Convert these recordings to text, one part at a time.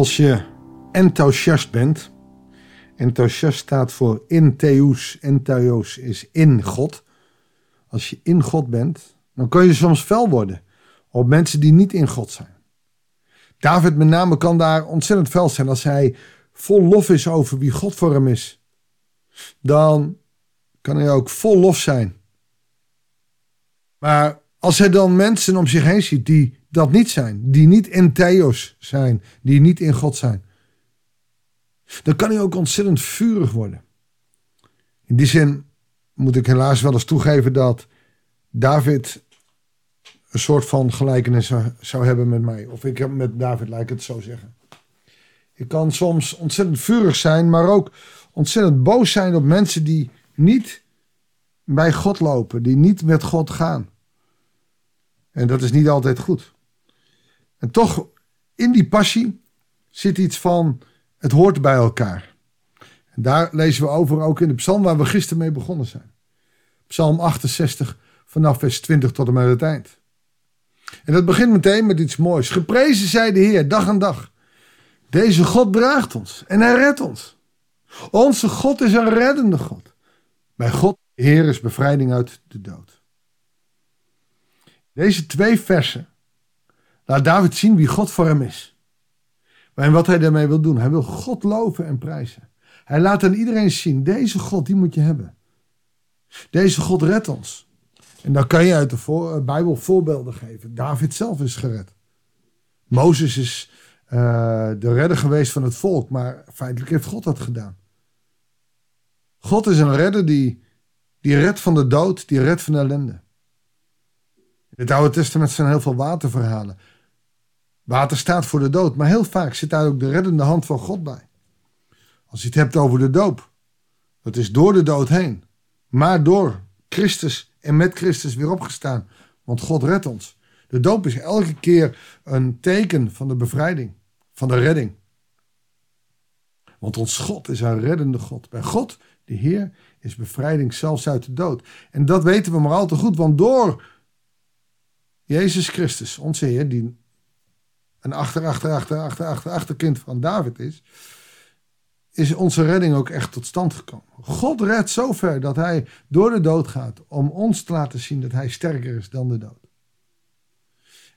Als je enthousiast bent, enthousiast staat voor in theos, entheos is in God. Als je in God bent, dan kun je soms fel worden op mensen die niet in God zijn. David met name kan daar ontzettend fel zijn als hij vol lof is over wie God voor hem is. Dan kan hij ook vol lof zijn. Maar als hij dan mensen om zich heen ziet die dat niet zijn, die niet in theos zijn, die niet in God zijn, dan kan hij ook ontzettend vurig worden. In die zin moet ik helaas wel eens toegeven dat David een soort van gelijkenis zou hebben met mij. Of ik heb met David, laat ik het zo zeggen. Ik kan soms ontzettend vurig zijn, maar ook ontzettend boos zijn op mensen die niet bij God lopen, die niet met God gaan. En dat is niet altijd goed. En toch, in die passie zit iets van, het hoort bij elkaar. En daar lezen we over ook in de psalm waar we gisteren mee begonnen zijn. Psalm 68 vanaf vers 20 tot en met het eind. En dat begint meteen met iets moois. Geprezen zij de Heer dag aan dag. Deze God draagt ons en hij redt ons. Onze God is een reddende God. Bij God, Heer, is bevrijding uit de dood. Deze twee versen laat David zien wie God voor hem is. En wat hij daarmee wil doen. Hij wil God loven en prijzen. Hij laat aan iedereen zien, deze God, die moet je hebben. Deze God redt ons. En dan kan je uit de eh, Bijbel voorbeelden geven. David zelf is gered. Mozes is uh, de redder geweest van het volk, maar feitelijk heeft God dat gedaan. God is een redder die, die redt van de dood, die redt van de ellende. In het Oude Testament zijn heel veel waterverhalen. Water staat voor de dood, maar heel vaak zit daar ook de reddende hand van God bij. Als je het hebt over de doop, dat is door de dood heen, maar door Christus en met Christus weer opgestaan, want God redt ons. De doop is elke keer een teken van de bevrijding, van de redding. Want ons God is een reddende God. Bij God, de Heer, is bevrijding zelfs uit de dood. En dat weten we maar al te goed, want door Jezus Christus, onze Heer, die een achter, achter, achter, achter, achter, achterkind van David is, is onze redding ook echt tot stand gekomen. God redt zover dat hij door de dood gaat om ons te laten zien dat hij sterker is dan de dood.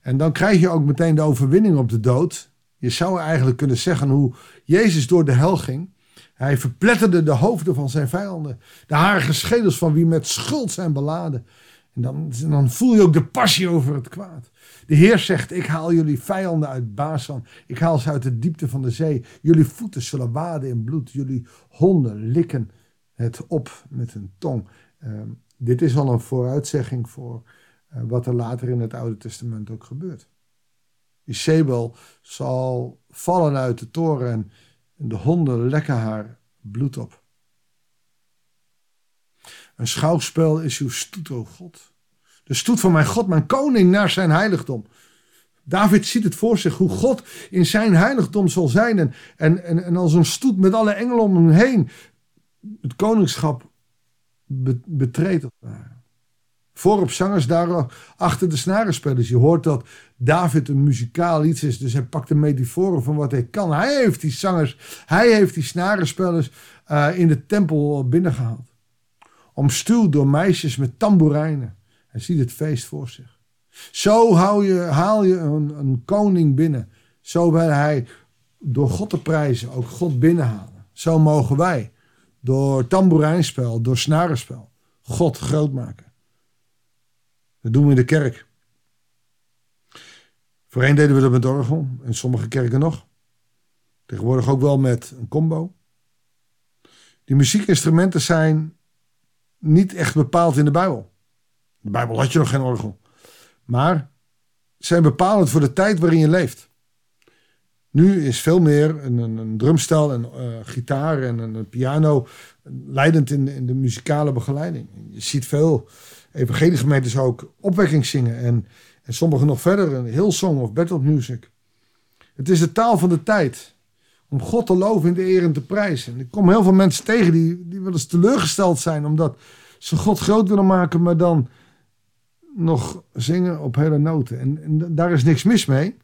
En dan krijg je ook meteen de overwinning op de dood. Je zou eigenlijk kunnen zeggen hoe Jezus door de hel ging. Hij verpletterde de hoofden van zijn vijanden. De harige schedels van wie met schuld zijn beladen. En dan, dan voel je ook de passie over het kwaad. De Heer zegt: Ik haal jullie vijanden uit Basan. Ik haal ze uit de diepte van de zee. Jullie voeten zullen waden in bloed. Jullie honden likken het op met hun tong. Ehm, dit is al een vooruitzegging voor uh, wat er later in het Oude Testament ook gebeurt. Isabel zal vallen uit de toren en, en de honden lekken haar bloed op. Een schouwspel is uw stoet, o God. De stoet van mijn God, mijn koning, naar zijn heiligdom. David ziet het voor zich hoe God in zijn heiligdom zal zijn. En, en, en, en als een stoet met alle engelen om hem heen het koningschap betreedt. Voorop zangers, daar achter de snarenspelers. Je hoort dat David een muzikaal iets is. Dus hij pakt de metaforen van wat hij kan. Hij heeft die zangers, hij heeft die snarenspelers uh, in de tempel binnengehaald. Omstuwd door meisjes met tamboerijnen. Hij ziet het feest voor zich. Zo hou je, haal je een, een koning binnen. Zo wil hij door God te prijzen ook God binnenhalen. Zo mogen wij door tamboerijnspel, door snarenspel, God groot maken. Dat doen we in de kerk. Voorheen deden we dat met orgel, in sommige kerken nog. Tegenwoordig ook wel met een combo. Die muziekinstrumenten zijn niet echt bepaald in de Bijbel. De Bijbel had je nog geen orgel. Maar zijn bepalend voor de tijd waarin je leeft. Nu is veel meer een, een, een drumstel, een uh, gitaar en een, piano leidend in, in de muzikale begeleiding. Je ziet veel evangeliegemeentes ook opwekking zingen en, en sommigen nog verder een heel song of battle music. Het is de taal van de tijd om God te loven in de eer en te prijzen. En ik kom heel veel mensen tegen die, die wel eens teleurgesteld zijn omdat ze God groot willen maken, maar dan nog zingen op hele noten. En, en daar is niks mis mee.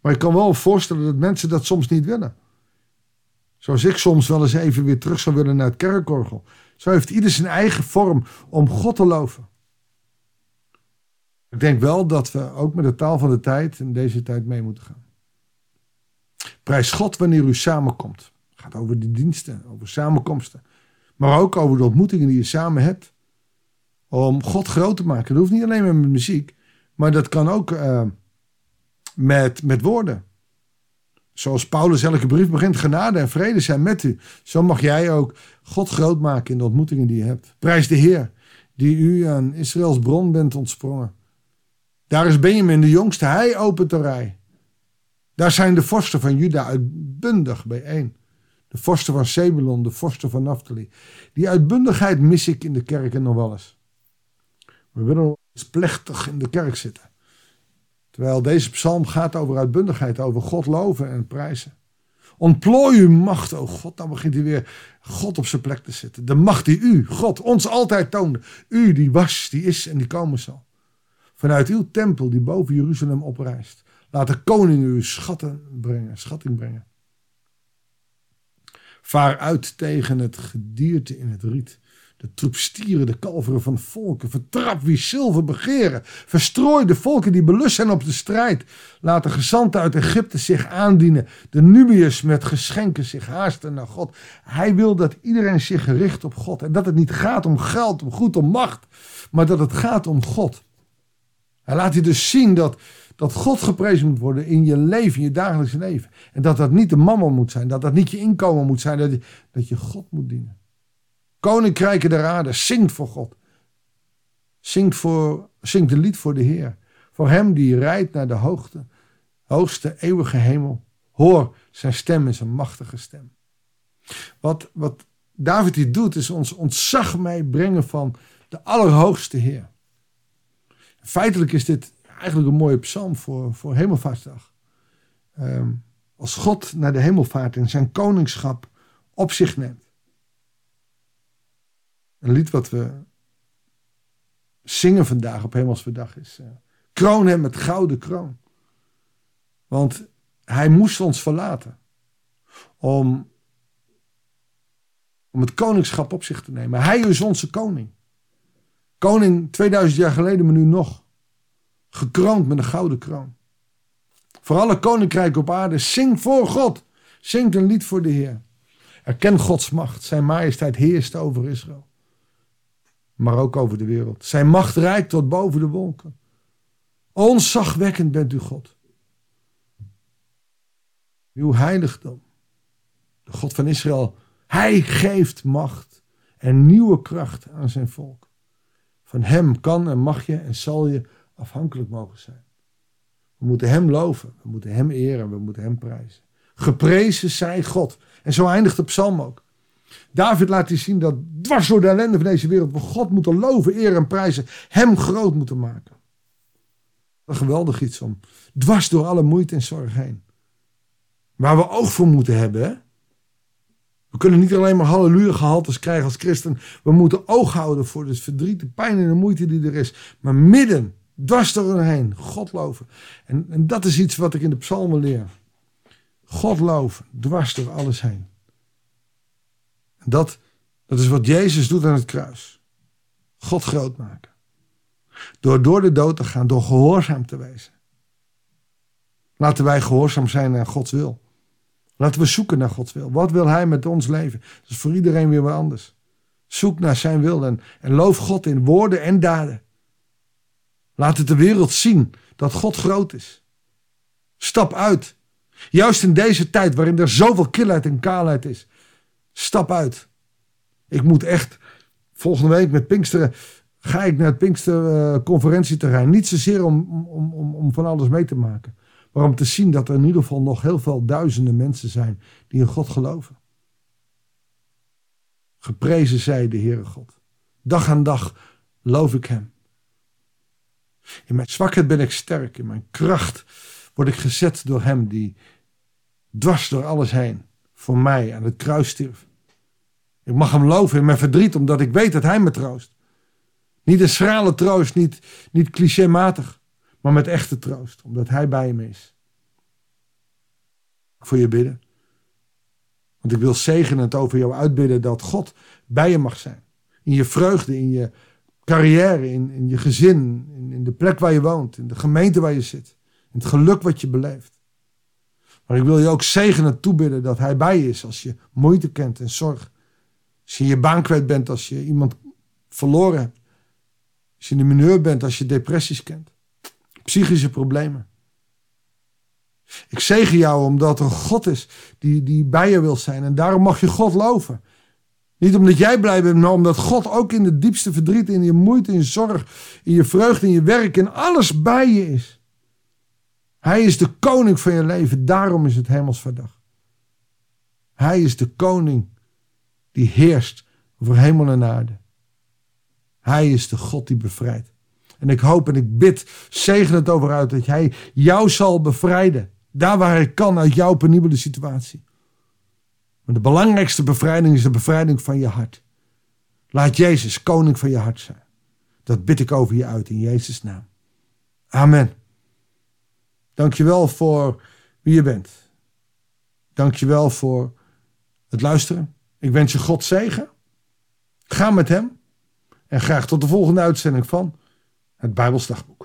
Maar ik kan wel voorstellen dat mensen dat soms niet willen. Zoals ik soms wel eens even weer terug zou willen naar het kerkorgel. Zo heeft ieder zijn eigen vorm om God te loven. Ik denk wel dat we ook met de taal van de tijd in deze tijd mee moeten gaan. Prijs God wanneer u samenkomt. Het gaat over de diensten, over samenkomsten. Maar ook over de ontmoetingen die je samen hebt. Om God groot te maken. Dat hoeft niet alleen met muziek. Maar dat kan ook uh, met, met woorden. Zoals Paulus elke brief begint, genade en vrede zijn met u. Zo mag jij ook God groot maken in de ontmoetingen die je hebt. Prijs de Heer, die u aan Israëls bron bent ontsprongen. Daar is Benjamin de jongste, hij opent de rij. Daar zijn de vorsten van Juda uitbundig bijeen. De vorsten van Zebulon, de vorsten van Naphtali. Die uitbundigheid mis ik in de kerken nog wel eens. We willen eens plechtig in de kerk zitten. Terwijl deze psalm gaat over uitbundigheid, over God loven en prijzen. Ontplooi uw macht, o God. Dan begint hij weer God op zijn plek te zetten. De macht die u, God, ons altijd toonde. U die was, die is en die komen zal. Vanuit uw tempel die boven Jeruzalem oprijst. Laat de koning uw schatten brengen, schatting brengen. Vaar uit tegen het gedierte in het riet. De troep stieren, de kalveren van volken. Vertrap wie zilver begeren. Verstrooi de volken die belust zijn op de strijd. Laat de gezanten uit Egypte zich aandienen. De Nubiërs met geschenken zich haasten naar God. Hij wil dat iedereen zich richt op God. En dat het niet gaat om geld, om goed, om macht. Maar dat het gaat om God. Hij laat je dus zien dat, dat God geprezen moet worden in je leven, in je dagelijkse leven. En dat dat niet de mama moet zijn. Dat dat niet je inkomen moet zijn. Dat je, dat je God moet dienen. Koninkrijken der aarde, zingt voor God. Zingt, voor, zingt een lied voor de Heer. Voor hem die rijdt naar de hoogte, hoogste eeuwige hemel. Hoor zijn stem is een machtige stem. Wat, wat David hier doet, is ons ontzag meebrengen van de Allerhoogste Heer. Feitelijk is dit eigenlijk een mooie psalm voor, voor Hemelvaartsdag. Ehm, als God naar de hemelvaart en zijn koningschap op zich neemt. Een lied wat we zingen vandaag op Hemelsverdag is. Uh, kroon hem met gouden kroon. Want hij moest ons verlaten. Om, om het koningschap op zich te nemen. Hij is onze koning. Koning 2000 jaar geleden, maar nu nog. Gekroond met een gouden kroon. Voor alle koninkrijken op aarde, zing voor God. Zing een lied voor de Heer. Erken Gods macht. Zijn majesteit heerst over Israël maar ook over de wereld. Zijn macht reikt tot boven de wolken. Onzagwekkend bent u God. Uw heiligdom, de God van Israël, hij geeft macht en nieuwe kracht aan zijn volk. Van hem kan en mag je en zal je afhankelijk mogen zijn. We moeten hem loven, we moeten hem eren, we moeten hem prijzen. Geprezen zij God. En zo eindigt de psalm ook. David laat zien dat dwars door de ellende van deze wereld we God moeten loven, eren en prijzen, hem groot moeten maken. Een geweldig iets om dwars door alle moeite en zorg heen. Waar we oog voor moeten hebben. We kunnen niet alleen maar halleluja gehaltes krijgen als christen. We moeten oog houden voor het verdriet, de pijn en de moeite die er is. Maar midden, dwars door heen, God loven. En, en dat is iets wat ik in de psalmen leer. God loven, dwars door alles heen. Dat, dat is wat Jezus doet aan het kruis. God groot maken. Door door de dood te gaan, door gehoorzaam te wezen. Laten wij gehoorzaam zijn naar Gods wil. Laten we zoeken naar Gods wil. Wat wil Hij met ons leven? Dat is voor iedereen weer wat anders. Zoek naar Zijn wil en, en loof God in woorden en daden. Laat het de wereld zien dat God groot is. Stap uit. Juist in deze tijd waarin er zoveel kilheid en kaalheid is. Stap uit. Ik moet echt volgende week met Pinksteren ga ik naar het Pinkster conferentieterrein. Niet zozeer om, om, om, om van alles mee te maken. Maar om te zien dat er in ieder geval nog heel veel duizenden mensen zijn die in God geloven. Geprezen zij de Heere God. Dag aan dag loof ik Hem. In mijn zwakheid ben ik sterk. In mijn kracht word ik gezet door Hem die dwars door alles heen voor mij aan het kruis stierf. Ik mag hem loven in mijn verdriet, omdat ik weet dat hij me troost. Niet een schrale troost, niet, niet clichématig, maar met echte troost, omdat hij bij me is. voor je bidden. Want ik wil zegenend over jou uitbidden dat God bij je mag zijn. In je vreugde, in je carrière, in, in je gezin, in, in de plek waar je woont, in de gemeente waar je zit. In het geluk wat je beleeft. Maar ik wil je ook zegenend toebidden dat Hij bij je is als je moeite kent en zorg. Als je je baan kwijt bent, als je iemand verloren hebt. Als je in de mineur bent, als je depressies kent. Psychische problemen. Ik zegen jou omdat er God is die, die bij je wil zijn. En daarom mag je God loven. Niet omdat jij blij bent, maar omdat God ook in de diepste verdriet, in je moeite, in je zorg, in je vreugde, in je werk, in alles bij je is. Hij is de koning van je leven, daarom is het hemelsverdag. Hij is de koning die heerst over hemel en aarde. Hij is de God die bevrijdt. En ik hoop en ik bid, zegen het over uit dat hij jou zal bevrijden. Daar waar hij kan uit jouw penibele situatie. Maar de belangrijkste bevrijding is de bevrijding van je hart. Laat Jezus koning van je hart zijn. Dat bid ik over je uit in Jezus' naam. Amen. Dankjewel voor wie je bent. Dankjewel voor het luisteren. Ik wens je God zegen. Ga met hem. En graag tot de volgende uitzending van het Bijbelsdagboek.